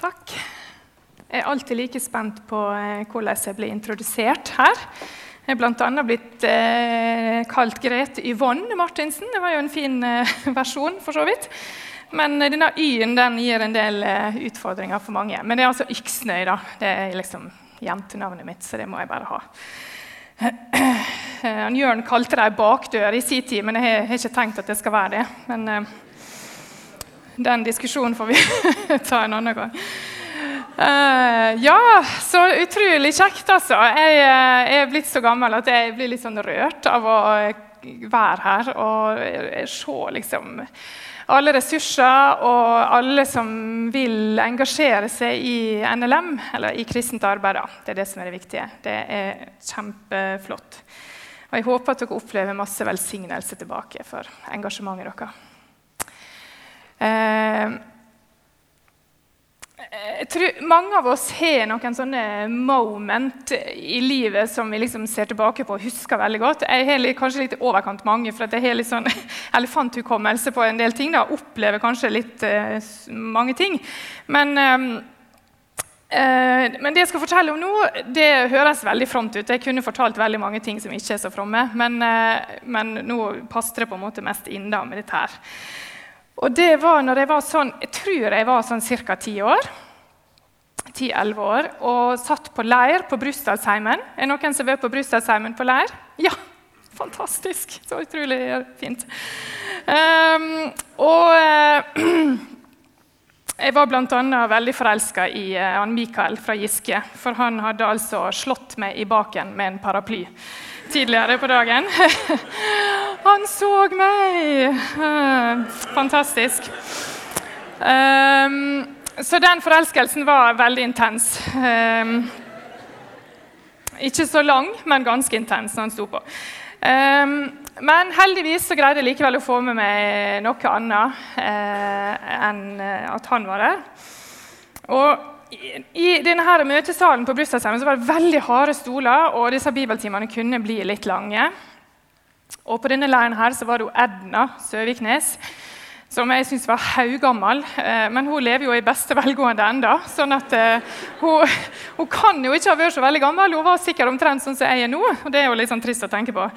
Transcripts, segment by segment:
Takk. Jeg er alltid like spent på eh, hvordan jeg blir introdusert her. Jeg er bl.a. blitt eh, kalt Grete Yvonne Martinsen. Det var jo en fin eh, versjon, for så vidt. Men denne Y-en den gir en del eh, utfordringer for mange. Men det er altså Yksnøy. da. Det er liksom jentenavnet mitt, så det må jeg bare ha. Eh, Jørn kalte det ei bakdør i sin tid, men jeg har, ikke tenkt at det skal være det. Men den diskusjonen får vi ta en annen gang. Uh, ja, så utrolig kjekt, altså. Jeg, jeg, er blitt så gammel at jeg blir litt sånn rørt av å være her og se liksom alle ressurser og alle som vil engasjere seg i NLM, eller i kristent arbeid. Da. Det er det som er det viktige. Det er kjempeflott. Og jeg håper at dere opplever masse velsignelse tilbake for engasjementet deres. Eh, jeg tror Mange av oss har noen sånne moment i livet som vi liksom ser tilbake på og husker veldig godt. Jeg har kanskje litt overkant mange, for jeg har litt sånn elefanthukommelse på en del ting. Da. Opplever kanskje litt uh, mange ting. Men um, Eh, men det jeg skal fortelle om nå, det høres veldig fromt ut. Jeg kunne fortalt veldig mange ting som ikke er så fromme, men, eh, men nå passer det på en måte mest inn da med dette her. Og det var når jeg var sånn, jeg tror jeg var sånn ca. ti år. 10-11 år, og satt på leir på Brustadsheimen. Er det noen som har vært på Brustadsheimen på leir? Ja! Fantastisk. Så utrolig fint. Um, og uh, Jeg var bl.a. veldig forelska i uh, Mikael fra Giske. For han hadde altså slått meg i baken med en paraply tidligere på dagen. han så meg! Uh, fantastisk. Um, så den forelskelsen var veldig intens. Um, ikke så lang, men ganske intens når han sto på. Um, men heldigvis så greide jeg likevel å få med meg noe annet eh, enn eh, at han var der. Og i, denne her møtesalen på Brustadsheimen var det veldig harde stoler, og disse bibeltimene kunne bli litt lange. Og på denne leiren her så var det Edna Søviknes som jeg syns var haugammel. Eh, men hun lever jo i beste velgående enda, sånn at uh, hun, hun, kan jo ikke ha vært så veldig gammel. Hun var sikkert omtrent sånn som jeg er nå, og det er jo litt sånn trist å tenke på.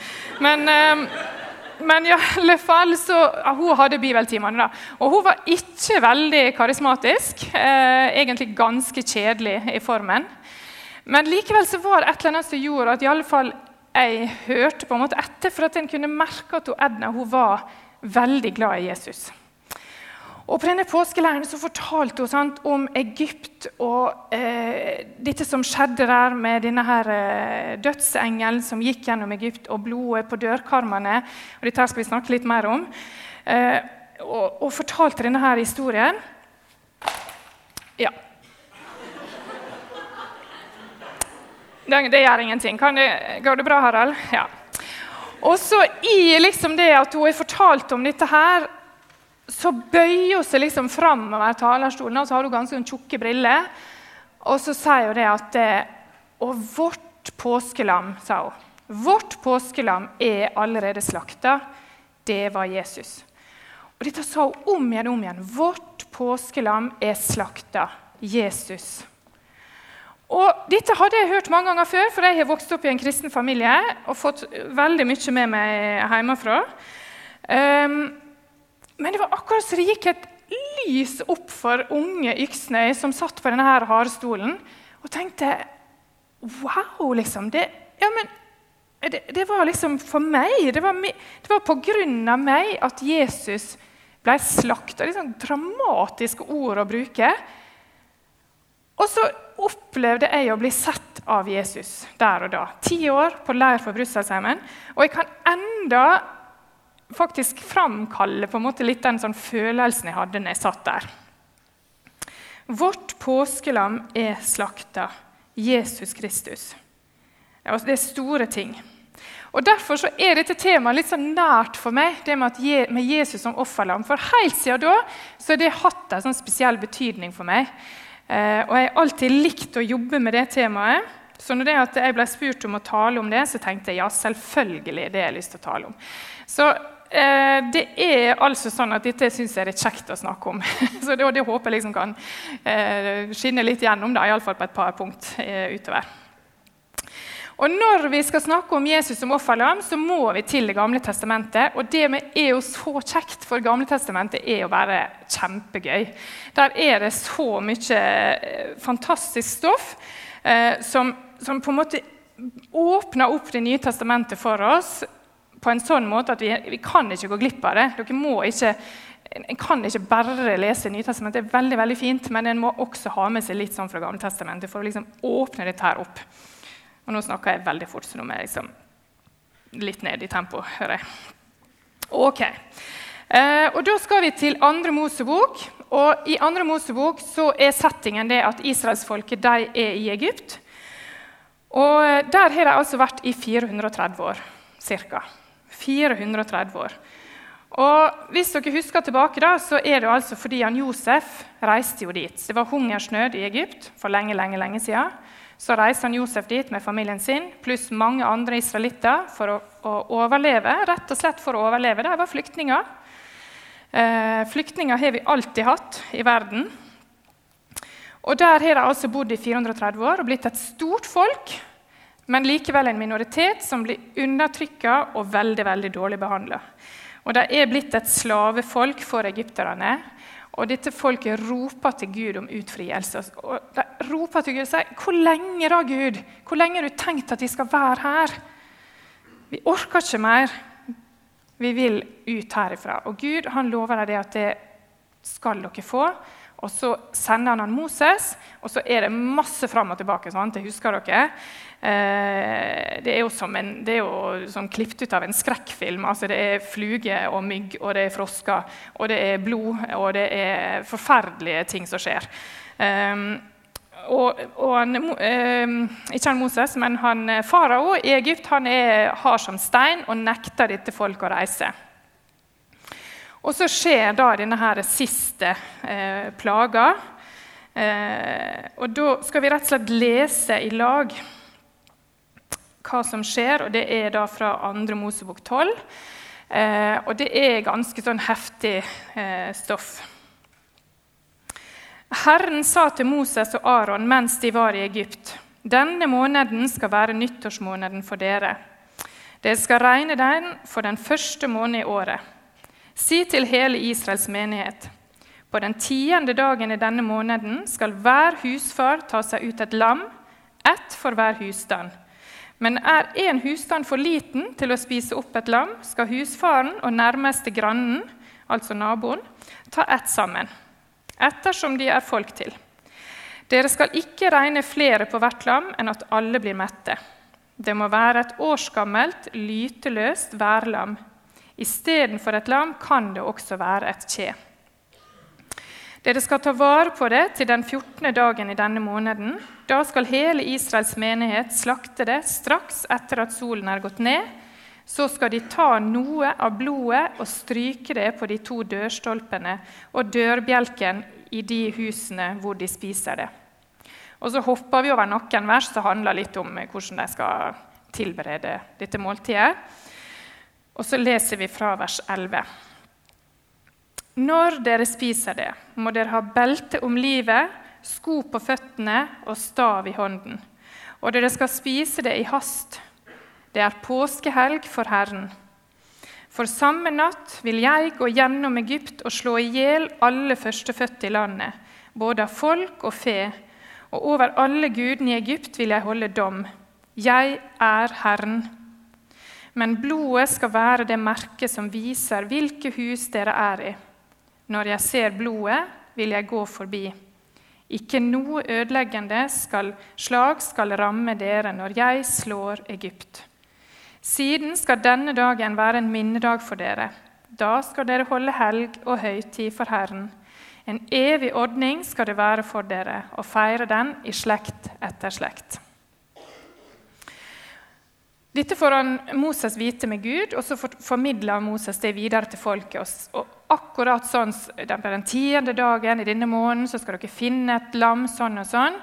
Men, uh, men i alle fall så, hun hadde bibeltimene, da. Og hun var ikke veldig karismatisk. egentlig ganske kjedelig i formen. Men likevel så var det et eller annet som gjorde at i alle fall jeg hørte på en måte etter, for at en kunne merke at Edna hun var veldig glad i Jesus. Og På denne påskeleiren så fortalte hun sant, om Egypt og eh, dette som skjedde der med denne her, eh, dødsengelen som gikk gjennom Egypt, og blodet på dørkarmene. og Dette skal vi snakke litt mer om. Eh, og, og, fortalte denne her historien. Ja. Det, det gjør ingenting. Det, går det bra, Harald? Ja. Og så i liksom det at hun har fortalt om dette her så bøyer hun seg liksom framover talerstolen, og så har hun ganske sånn tjukke briller. Og så sier hun det at Og vårt påskelam, sa hun. Vårt påskelam er allerede slakta. Det var Jesus. Og dette sa hun om igjen og om igjen. Vårt påskelam er slakta. Jesus. Og Dette hadde jeg hørt mange ganger før, for jeg har vokst opp i en kristen familie og fått veldig mye med meg hjemmefra. Um, men det var akkurat som det gikk et lys opp for unge Yksnøy som satt på denne her hardstolen, og tenkte Wow, liksom. Det, ja, men, det, det var liksom for meg. Det var, det var på grunn av meg at Jesus ble slakta. Liksom sånn dramatiske ord å bruke. Og så opplevde jeg å bli sett av Jesus der og da. Ti år på leir for Brusselsheimen. Og jeg kan enda faktisk framkalle på en måte litt den sånn følelsen jeg hadde når jeg satt der. Vårt påskelam er slakta. Jesus Kristus. Det er store ting. Og Derfor så er dette temaet litt sånn nært for meg, det med, med Jesus som offerlam. For helt siden da så har det hatt en sånn spesiell betydning for meg. Eh, og jeg har alltid likt å jobbe med det temaet. Så når jeg ble spurt om å tale om det, så tenkte jeg ja, selvfølgelig det har jeg lyst til å tale om. Så eh, det er altså sånn at dette syns jeg er kjekt å snakke om. Så det, det håper jeg liksom kan eh, skinne litt gjennom, iallfall på et par punkt utover. Og Når vi skal snakke om Jesus som offerlam, så må vi til Det gamle testamentet. Og det med er jo så kjekt, for Det Gamle testamentet er jo bare kjempegøy. Der er det så mye eh, fantastisk stoff eh, som, som, på en måte åpner opp Det nye testamentet for oss på en sånn måte at vi, vi kan ikke gå glipp av det. Dere må ikke en kan ikke bare lese Nytestamentet, det er veldig veldig fint, men en må også ha med seg litt sånn fra Gammeltestamentet for å liksom åpne dette her opp. Og nå snakker jeg veldig fort, så nå må jeg liksom litt ned i tempo, hører jeg. Ok. Eh, og Da skal vi til andre Mosebok. Og I andre Mosebok så er settingen det at israelsfolket er i Egypt. Og Der har de altså vært i 430 år ca. 430 år. Og Hvis dere husker tilbake, da, så er det altså fordi han Josef reiste jo dit. Det var hungersnød i Egypt for lenge, lenge, lenge siden. Så reiste han Josef dit med familien sin pluss mange andre israelitter for å, å, overleve. Rett og slett for å overleve. De var flyktninger. Eh, flyktninger har vi alltid hatt i verden. Og Der har de altså bodd i 430 år og blitt et stort folk, men likevel en minoritet som blir undertrykka og veldig veldig dårlig behandla. Og de er blitt et slavefolk for egypterne. Og dette folket roper til Gud om utfrielse. Og de roper til Gud og sier, 'Hvor lenge da, Gud? Hvor lenge har du tenkt at de skal være her?' Vi orker ikke mer. Vi vil ut herifra. Og Gud han lover dem det at det skal dere få. Og så sender han, Moses, og så er det masse fram og tilbake. Sant? Det husker dere. Eh, det er jo som, en, klippet ut av en skrekkfilm. Altså, det er fluger og mygg, og det er frosker, og det er blod, og det er forferdelige ting som skjer. Um, og, og han, eh, ikke han Moses, men han farao i Egypt han er hard som stein og nekter dette folk å reise. Og så skjer da denne her siste eh, plaga. Eh, og da skal vi rett og slett lese i lag hva som skjer, og det er da fra 2. Mosebok 12. Eh, og det er ganske sånn heftig eh, stoff. Herren sa til Moses og Aron mens de var i Egypt.: Denne måneden skal være nyttårsmåneden for dere. Dere skal regne den for den første måneden i året. Si til hele Israels menighet.: På den tiende dagen i denne måneden skal hver husfar ta seg ut et lam, ett for hver husstand. Men er en husstand for liten til å spise opp et lam, skal husfaren og nærmeste grannen, altså naboen, ta ett sammen, ettersom de er folk til. Dere skal ikke regne flere på hvert lam enn at alle blir mette. Det må være et årsgammelt, lyteløst værlam. Istedenfor et lam kan det også være et kje. Dere skal ta vare på det til den 14. dagen i denne måneden. Da skal hele Israels menighet slakte det straks etter at solen er gått ned. Så skal de ta noe av blodet og stryke det på de to dørstolpene og dørbjelken i de husene hvor de spiser det. Og Så hopper vi over noen vers som handler litt om hvordan de skal tilberede dette måltidet. Og så leser vi fra vers 11. Når dere spiser det, må dere ha belte om livet, sko på føttene og stav i hånden. Og dere skal spise det i hast. Det er påskehelg for Herren. For samme natt vil jeg gå gjennom Egypt og slå i hjel alle førstefødte i landet, både av folk og fe, og over alle gudene i Egypt vil jeg holde dom. Jeg er Herren. Men blodet skal være det merket som viser hvilke hus dere er i. Når jeg ser blodet, vil jeg gå forbi. Ikke noe ødeleggende skal, slag skal ramme dere når jeg slår Egypt. Siden skal denne dagen være en minnedag for dere. Da skal dere holde helg og høytid for Herren. En evig ordning skal det være for dere, og feire den i slekt etter slekt. Dette får han Moses vite med Gud, og så formidler Moses det videre til folket. Og akkurat sånn på den tiende dagen i denne måneden så skal dere finne et lam sånn og sånn.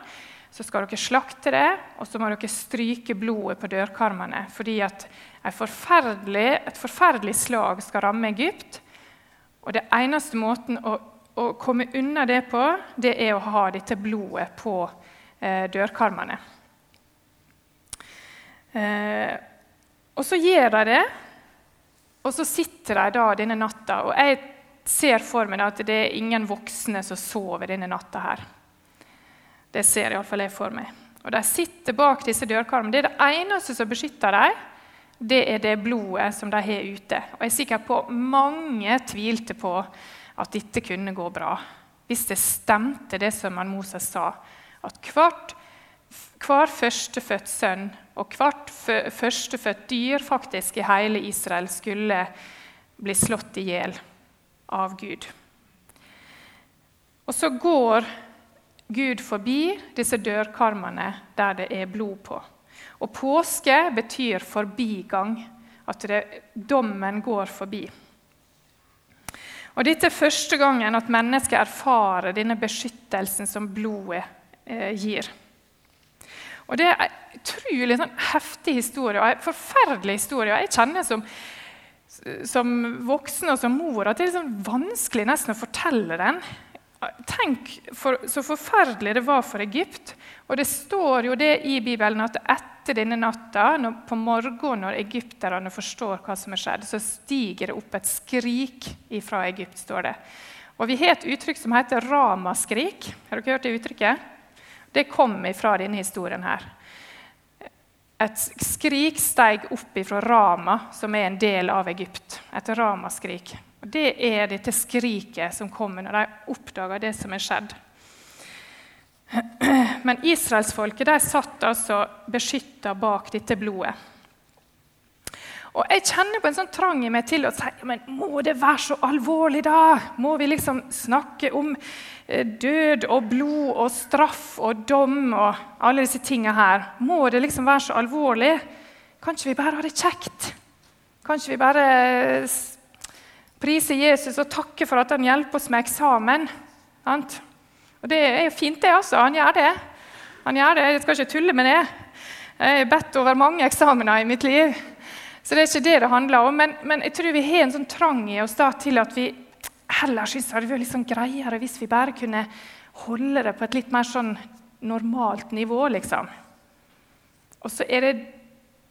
Så skal dere slakte det, og så må dere stryke blodet på dørkarmene. fordi at forferdelig, et forferdelig slag skal ramme Egypt. Og det eneste måten å, å, komme unna det på, det er å ha dette blodet på eh, dørkarmene. Eh, og så gjør de det, og så sitter de da denne natta. Og jeg ser for meg at det er ingen voksne som sover denne natta her. Det ser iallfall jeg for meg. Og De sitter bak disse dørkarmene. Det er det eneste som beskytter dem, det er det blodet som de har ute. Og jeg er sikker på mange tvilte på at dette kunne gå bra. Hvis det stemte, det som Moses sa, at hvert, hver førstefødt sønn og hvert førstefødt dyr faktisk i hele Israel skulle bli slått i hjel av Gud. Og så går Gud forbi disse dørkarmene der det er blod på. Og påske betyr forbigang. At det, dommen går forbi. Og Dette er første gangen at mennesket erfarer denne beskyttelsen som blodet eh, gir. Og Det er en utrolig sånn heftig historie og en forferdelig historie. og Jeg kjenner som, som voksen og som mor at det er liksom vanskelig nesten å fortelle den. Tenk for, så forferdelig det var for Egypt. Og det står jo det i Bibelen at etter denne natta, når, på morgenen når egypterne forstår hva som er skjedd, så stiger det opp et skrik fra Egypt, står det. Og Vi har et uttrykk som heter ramaskrik. Har dere hørt det uttrykket? Det kom fra denne historien her. Et skrik steg opp fra Rama, som er en del av Egypt. Et ramaskrik. Det er dette skriket som kommer når de oppdager det som er skjedd. Men israelsfolket satt altså beskytta bak dette blodet. Og Jeg kjenner på en sånn trang i meg til å si men må det være så alvorlig. da? Må vi liksom snakke om eh, død og blod og straff og dom og alle disse tingene her? Må det liksom være så alvorlig? Kan vi bare ha det kjekt? Kan vi bare prise Jesus og takke for at han hjelper oss med eksamen. Og Det er jo fint, det. altså. Han gjør det. Han gjør det. Jeg skal ikke tulle med det. Jeg har bedt over mange eksamener i mitt liv. Så det er ikke det det handler om. Men, men jeg tror vi har en sånn trang i oss da, til at vi heller syns det hadde vært litt sånn greiere hvis vi bare kunne holde det på et litt mer sånn normalt nivå, liksom. Og så er det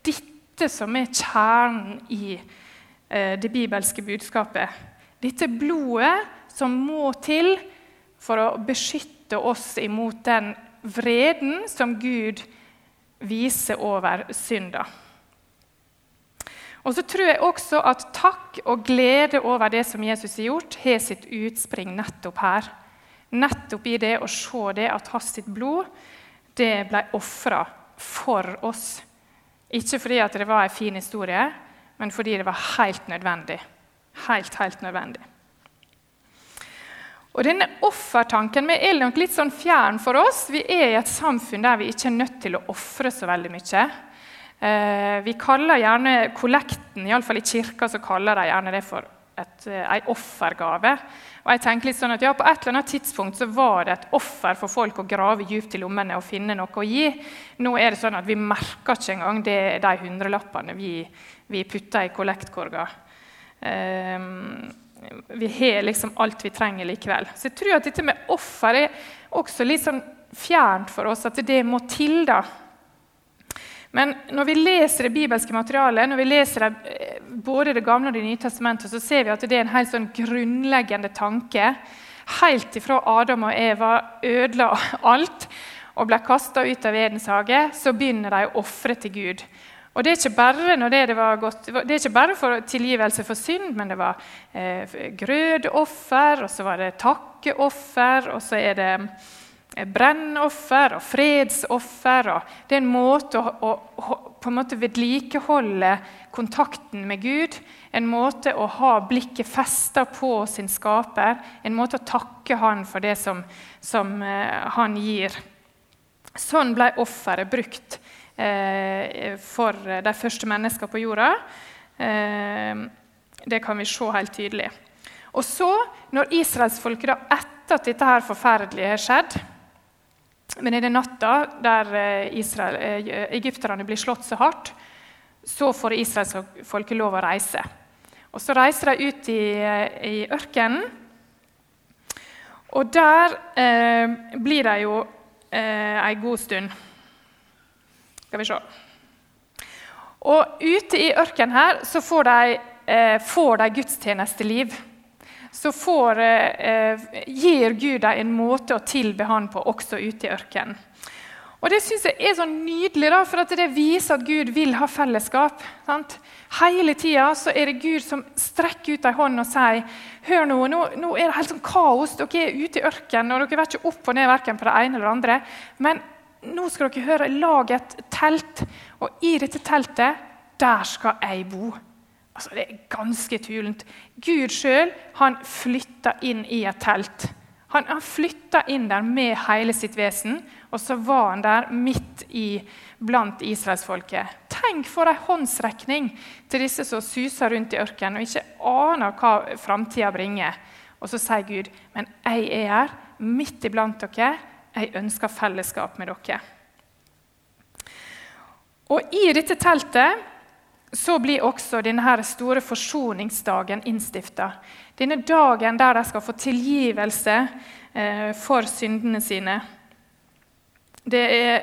dette som er kjernen i Eh, det bibelske budskapet. Dette blodet som må til for å beskytte oss imot den vreden som Gud viser over synda. Og så tror jeg også at takk og glede over det som Jesus har gjort, har sitt utspring nettopp her. Nettopp i det å se det at hans sitt blod det ble ofra for oss. Ikke fordi det var en fin historie, men fordi det var helt nødvendig. Helt, helt nødvendig. Og Denne offertanken er nok litt sånn fjern for oss. Vi er i et samfunn der vi ikke er nødt til å ofre så veldig mye. Eh, vi kaller gjerne kollekten, iallfall i kirka så kaller de gjerne det for et, eh, en offergave. Og jeg tenker litt sånn at ja, På et eller annet tidspunkt så var det et offer for folk å grave djupt i lommene og finne noe å gi. Nå er det sånn at vi merker ikke engang det, de hundrelappene vi, vi putter i kollektkorga. Um, vi har liksom alt vi trenger likevel. Så jeg tror at dette med offer er også litt sånn fjernt for oss. At det må til, da. Men når vi leser det bibelske materialet, når vi leser det, eh, både Det gamle og Det nye testamentet, så ser vi at det er en helt sånn grunnleggende tanke. Helt ifra Adam og Eva ødela alt og ble kasta ut av Edens hage, så begynner de å ofre til Gud. Og det er det det godt, det er ikke bare for tilgivelse for synd, men det var eh, grødoffer, og så var det takkeoffer, og så er det brennoffer og fredsoffer. Og det er en måte å, å, på en måte vedlikeholde kontakten med Gud. En måte å ha blikket festa på sin skaper. En måte å takke han for det som, som eh, han gir. Sånn ble offeret brukt Eh, for de første menneskene på jorda. Eh, det kan vi se helt tydelig. Og så, når israelsfolket, etter at dette her forferdelige har skjedd Men i den natta der eh, Israel, egypterne blir slått så hardt, så får israelsfolket lov å reise. Og Så reiser de ut i, i ørkenen. Og der eh, blir de jo eh, ei god stund. Skal vi se. Og ute i ørkenen her så får de, eh, får de gudstjenesteliv. Så får, eh, gir Gud dem en måte å tilbe Han på også ute i ørkenen. Og Det synes jeg er så nydelig, da, for det viser at Gud vil ha fellesskap. Sant? Hele tida er det Gud som strekker ut ei hånd og sier hør nå, nå, nå, er det helt sånn kaos. Dere er ute i ørkenen, og dere vet ikke opp og ned verken på det ene eller det andre. Men nå skal dere høre, lag et telt, og i dette teltet, der skal jeg bo. Altså, Det er ganske tulent. Gud sjøl flytta inn i et telt. Han, han flytta inn der med hele sitt vesen, og så var han der midt i blant israelsfolket. Tenk for en håndsrekning til disse som suser rundt i ørkenen og ikke aner hva framtida bringer. Og så sier Gud, 'Men jeg er her, midt iblant dere. Jeg ønsker fellesskap med dere.' Og i dette teltet så blir også denne store forsoningsdagen innstifta. Denne dagen der de skal få tilgivelse eh, for syndene sine. Er,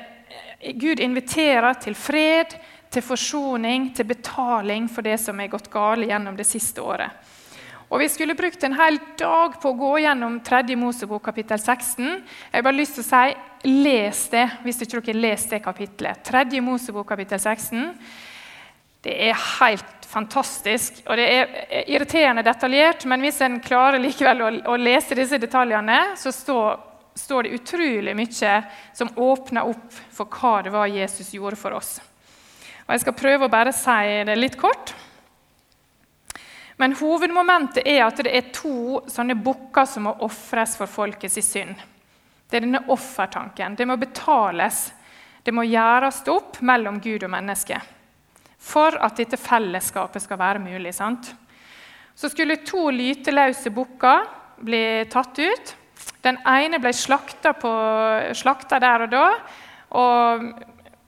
Gud inviterer til fred, til forsoning, til betaling for det som er gått galt gjennom det siste året. Og Vi skulle brukt en hel dag på å gå gjennom 3. Mosebok kapittel 16. Jeg har bare lyst til å si, Les det hvis ikke dere har lest det kapitlet. 3. Mosebok kapittel 16. Det er helt fantastisk. Og det er irriterende detaljert, men hvis en klarer likevel å, å lese disse detaljene, så står, står, det utrolig mye som åpner opp for hva det var Jesus gjorde for oss. Og Jeg skal prøve å bare si det litt kort. Men hovedmomentet er at det er to sånne bukker som må ofres for folkets synd. Det er denne offertanken. Det må betales. Det må gjøres opp mellom Gud og mennesket for at dette fellesskapet skal være mulig. Sant? Så skulle to lyteløse bukker bli tatt ut. Den ene ble slakta, på, slakta der og da. og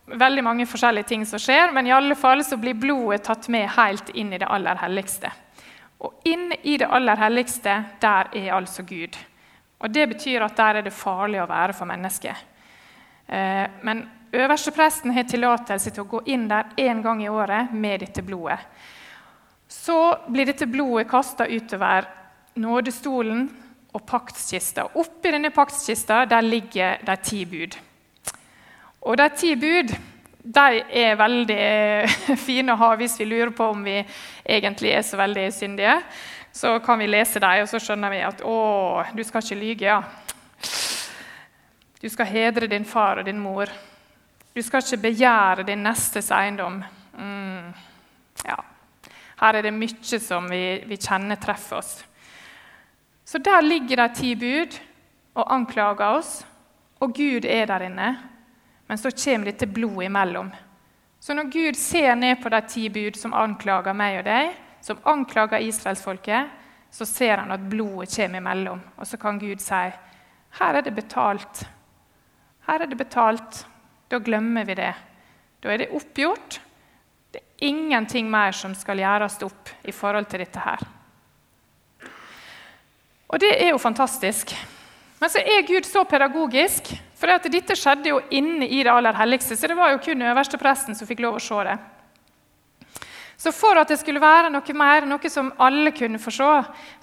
Veldig mange forskjellige ting som skjer, men i alle fall så blir blodet tatt med helt inn i det aller helligste. Og inn i det aller helligste, der er altså Gud. Og Det betyr at der er det farlig å være for mennesket. Eh, men Øverstepresten har tillatelse til å gå inn der én gang i året med dette blodet. Så blir dette blodet kasta utover nådestolen og paktskista. Oppi denne paktskista ligger de ti bud. Og de ti bud de er veldig fine å ha hvis vi lurer på om vi egentlig er så veldig syndige. Så kan vi lese dem, og så skjønner vi at å, du skal ikke lyge. ja. Du skal hedre din far og din mor. Du skal ikke begjære din nestes eiendom. Mm. Ja. Her er det mye som vi, vi, kjenner treffer oss. Så der ligger de ti bud og anklager oss, og Gud er der inne. Men så kommer dette blodet imellom. Så når Gud ser ned på de ti bud som anklager meg og deg, som anklager israelsfolket, så ser han at blodet kommer imellom. Og så kan Gud si her er det betalt. Her er det betalt. Da glemmer vi det. Da er det oppgjort. Det er ingenting mer som skal gjøres opp i forhold til dette her. Og det er jo fantastisk. Men så er Gud så pedagogisk, for dette skjedde jo inne i det aller helligste. Så det var jo kun øverstepresten som fikk lov å se det. Så for at det skulle være noe mer, noe som alle kunne få se,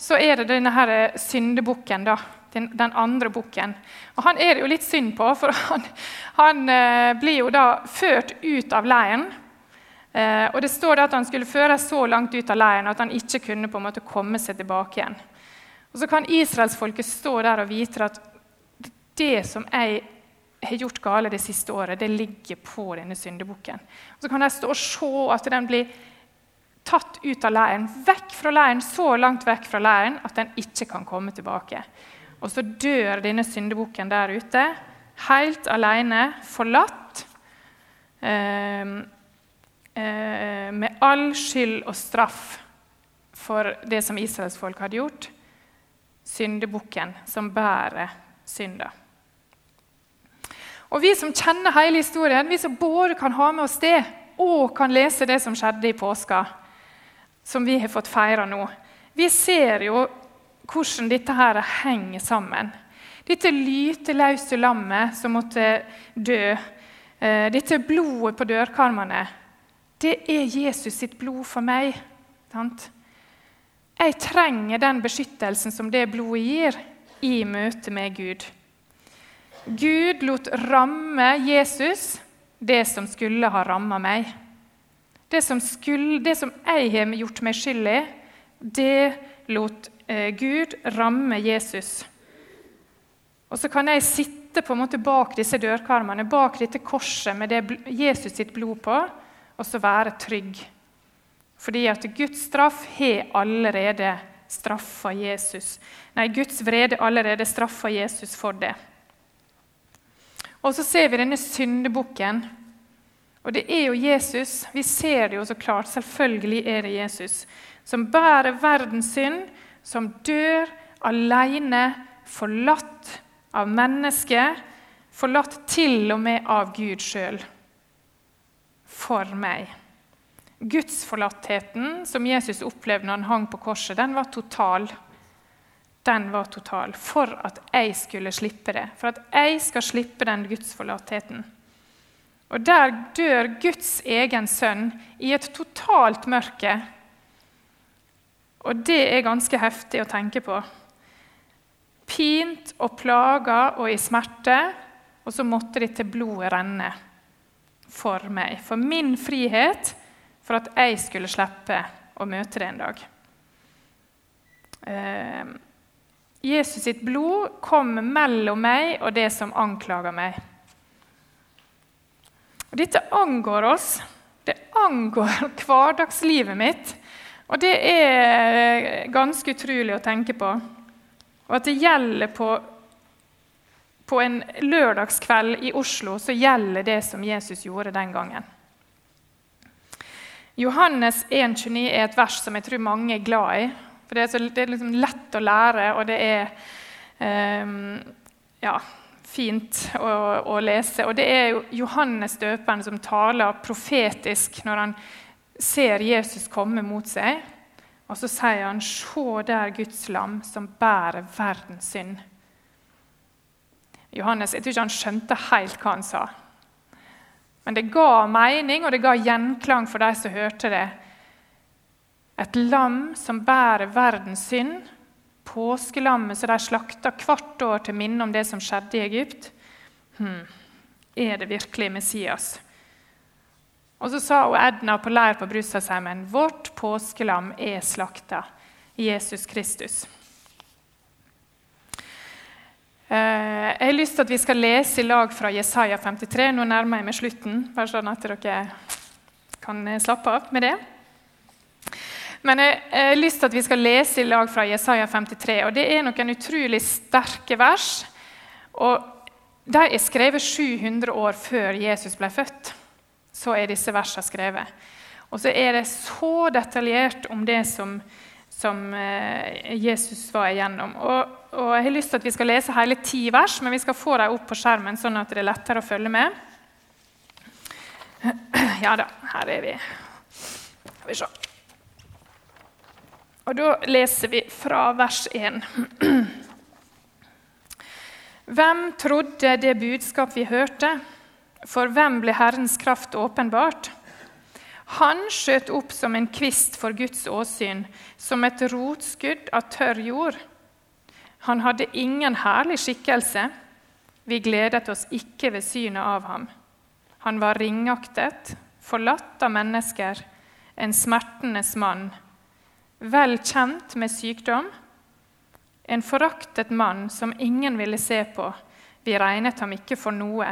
så er det denne her syndebukken. da den, den andre bukken. Og Han er det jo litt synd på, for han, han eh, blir jo da ført ut av leiren. Eh, og Det står at han skulle føres så langt ut av leiren at han ikke kunne på en måte komme seg tilbake igjen. Og Så kan israelsfolket stå der og vite at det som jeg har gjort gale det siste året, det ligger på denne syndebukken. Og Så kan de stå og se at den blir tatt ut av leiren, vekk fra leiren, så langt vekk fra leiren at den ikke kan komme tilbake. Og så dør denne syndebukken der ute, helt alene, forlatt. Eh, eh, med all skyld og straff for det som israelsfolk hadde gjort. Syndebukken som bærer synda. Og Vi som kjenner hele historien, vi som både kan ha med oss det, og kan lese det som skjedde i påska, som vi har fått feire nå. Vi ser jo hvordan dette her henger sammen. Dette lyteløse lammet som måtte dø, eh, dette blodet på dørkarmene, det er Jesus sitt blod for meg. Sant? Jeg trenger den beskyttelsen som det blodet gir, i møte med Gud. Gud lot ramme Jesus det som skulle ha ramma meg. Det som, skulle, det som, jeg har gjort meg skyld i, det lot eh, Gud ramme Jesus. Og så kan jeg sitte på en måte bak disse dørkarmene, bak dette korset med det Jesus sitt blod på, og så være trygg. Fordi at Guds straff har allerede straffa Jesus. Nei, Guds vrede allerede straffa Jesus for det. Og så ser vi denne syndebukken. Og det er jo Jesus. Vi ser det jo så klart. Selvfølgelig er det Jesus. Som bærer verdens synd, som dør alene, forlatt av mennesket, forlatt til og med av Gud sjøl. For meg. Gudsforlattheten som Jesus opplevde når han hang på korset, den var total. Den var total for at jeg skulle slippe det. For at jeg skal slippe den gudsforlattheten. Og der dør Guds egen sønn i et totalt mørke. Og det er ganske heftig å tenke på. Pint og plaga og i smerte, og så måtte de til blodet renne for meg. For min frihet for at jeg skulle slippe å møte det en dag. Eh, Jesus sitt blod kom mellom meg og det som anklager meg. Og dette angår oss. Det angår hverdagslivet mitt. Og det er ganske utrolig å tenke på. Og at det gjelder på, på en lørdagskveld i Oslo, så gjelder det som Jesus gjorde den gangen. Johannes 1,29 er et vers som jeg tror mange er glad i. For Det er, så, det er liksom lett å lære, og det er um, ja, fint å, å, lese. Og det er Johannes døperen som taler profetisk når han ser Jesus komme mot seg. Og så sier han, 'Se der Guds lam som bærer verdens synd'. Johannes, Jeg tror ikke han skjønte helt hva han sa. Men det ga mening, og det ga gjenklang for de som hørte det. Et lam som bærer verdens synd, påskelammet som de slakta hvert år til minne om det som skjedde i Egypt. Hmm. Er det virkelig Messias? Og så sa hun Edna på leir på Brustadsheimen vårt påskelam er slakta. Jesus Kristus. Eh, jeg har lyst til at vi skal lese i lag fra Jesaja 53. Nå nærmer jeg meg slutten, bare sånn at dere kan slappe av med det. Men jeg har lyst til at vi skal lese i lag fra Jesaja 53. og Det er noen utrolig sterke vers. og De er skrevet 700 år før Jesus ble født. Så er disse versene skrevet. Og så er det så detaljert om det som, som eh, Jesus var igjennom. Og og Jeg har lyst til at vi skal lese hele ti vers, men vi skal få dem opp på skjermen, sånn at det er lettere å følge med. Ja da, her er vi. Skal vi se. Og Da leser vi fra vers 1. Hvem trodde det budskap vi hørte? For hvem ble Herrens kraft åpenbart? Han skjøt opp som en kvist for Guds åsyn, som et rotskudd av tørr jord. Han hadde ingen herlig skikkelse. Vi gledet oss ikke ved synet av ham. Han var ringaktet, forlatt av mennesker, en smertenes mann, vel kjent med sykdom, en foraktet mann som ingen ville se på. Vi regnet ham ikke for noe.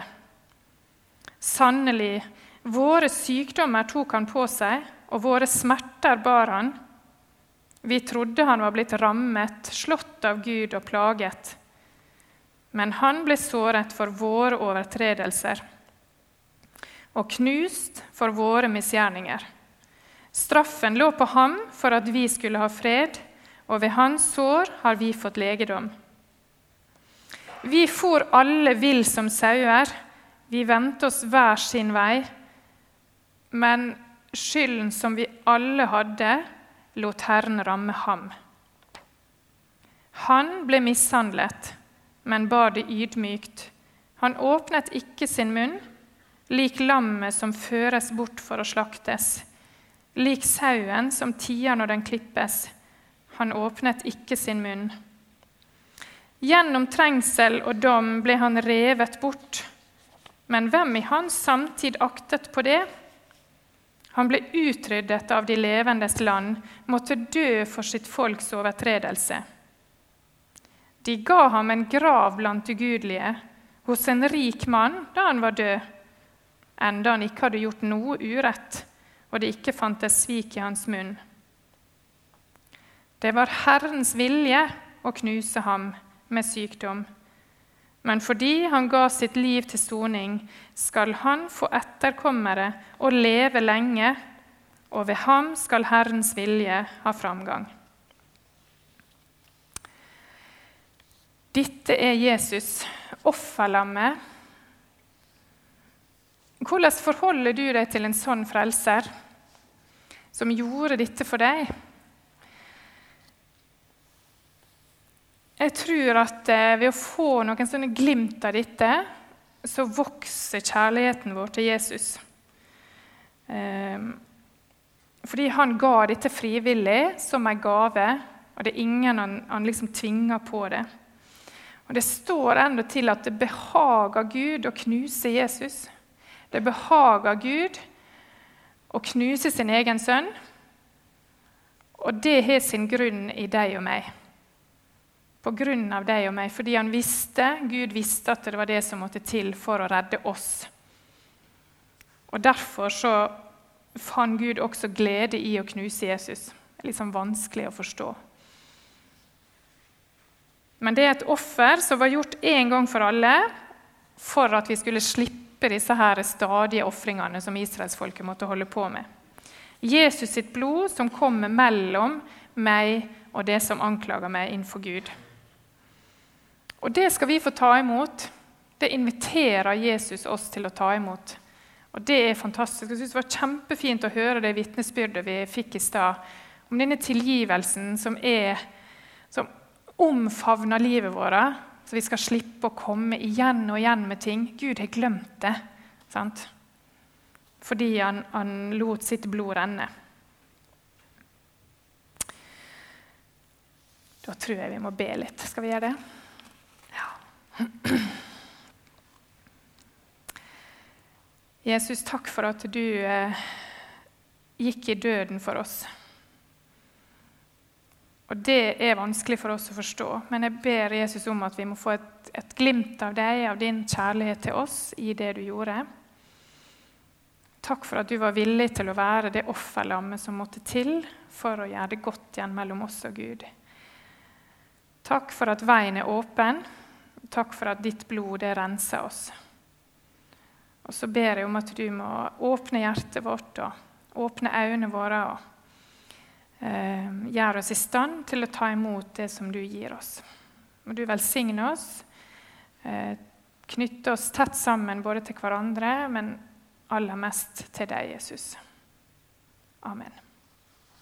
Sannelig, våre sykdommer tok han på seg, og våre smerter bar han. Vi trodde han var blitt rammet, slått av Gud og plaget. Men han ble såret for våre overtredelser og knust for våre misgjerninger. Straffen lå på ham for at vi skulle ha fred, og ved hans sår har vi fått legedom. Vi for alle vill som sauer, vi vendte oss hver sin vei. men skylden som vi alle hadde, lot Herren ramme ham. Han ble mishandlet, men bar det ydmykt. Han åpnet ikke sin munn, lik lammet som føres bort for å slaktes, lik sauen som tier når den klippes. Han åpnet ikke sin munn. Gjennom trengsel og dom ble han revet bort. Men hvem i hans samtid aktet på det? Han ble utryddet av de levendes land, måtte dø for sitt folks overtredelse. De ga ham en grav blant ugudelige, hos en rik mann da han var død, enda han ikke hadde gjort noe urett, og det ikke fantes svik i hans munn. Det var Herrens vilje å knuse ham med sykdom. Men fordi han ga sitt liv til soning, skal han få etterkommere og leve lenge, og ved ham skal Herrens vilje ha framgang. Dette er Jesus, offerlammet. Hvordan forholder du deg til en sånn frelser som gjorde dette for deg? Jeg tror at eh, ved å få noen sånne glimt av dette, så vokser kjærligheten vår til Jesus. Ehm, fordi han ga dette frivillig som en gave, og det er ingen han, han liksom tvinger på det. Og Det står enda til at det behager Gud å knuse Jesus. Det behager Gud å knuse sin egen sønn. Og det har sin grunn i deg og meg. Av deg og meg, fordi han visste, Gud visste at det var det som måtte til for å redde oss. Og Derfor så fant Gud også glede i å knuse Jesus. Det er litt sånn vanskelig å forstå. Men det er et offer som var gjort én gang for alle for at vi skulle slippe disse her stadige ofringene som israelsfolket måtte holde på med. Jesus sitt blod som kommer mellom meg og det som anklager meg innenfor Gud. Og det skal vi få ta imot. Det inviterer Jesus oss til å ta imot. Og Det er fantastisk. Jeg synes Det var kjempefint å høre det vitnesbyrdet vi fikk i stad, om denne tilgivelsen som er som omfavner livet vårt, så vi skal slippe å komme igjen og igjen med ting. Gud har glemt det. Sant? Fordi han, han lot sitt blod renne. Da tror jeg vi må be litt. Skal vi gjøre det? Jesus, takk for at du eh, gikk i døden for oss. Og Det er vanskelig for oss å forstå, men jeg ber Jesus om at vi må få et, et glimt av deg, av din kjærlighet til oss, i det du gjorde. Takk for at du var villig til å være det offerlammet som måtte til for å gjøre det godt igjen mellom oss og Gud. Takk for at veien er åpen. Takk for at ditt blod det renser oss. Og så ber jeg om at du må åpne hjertet vårt og åpne øynene våre. og Eh, gjør oss i stand til å ta imot det som du gir oss. Må du velsigne oss, eh, knytte oss tett sammen både til hverandre, men aller mest til deg, Jesus. Amen.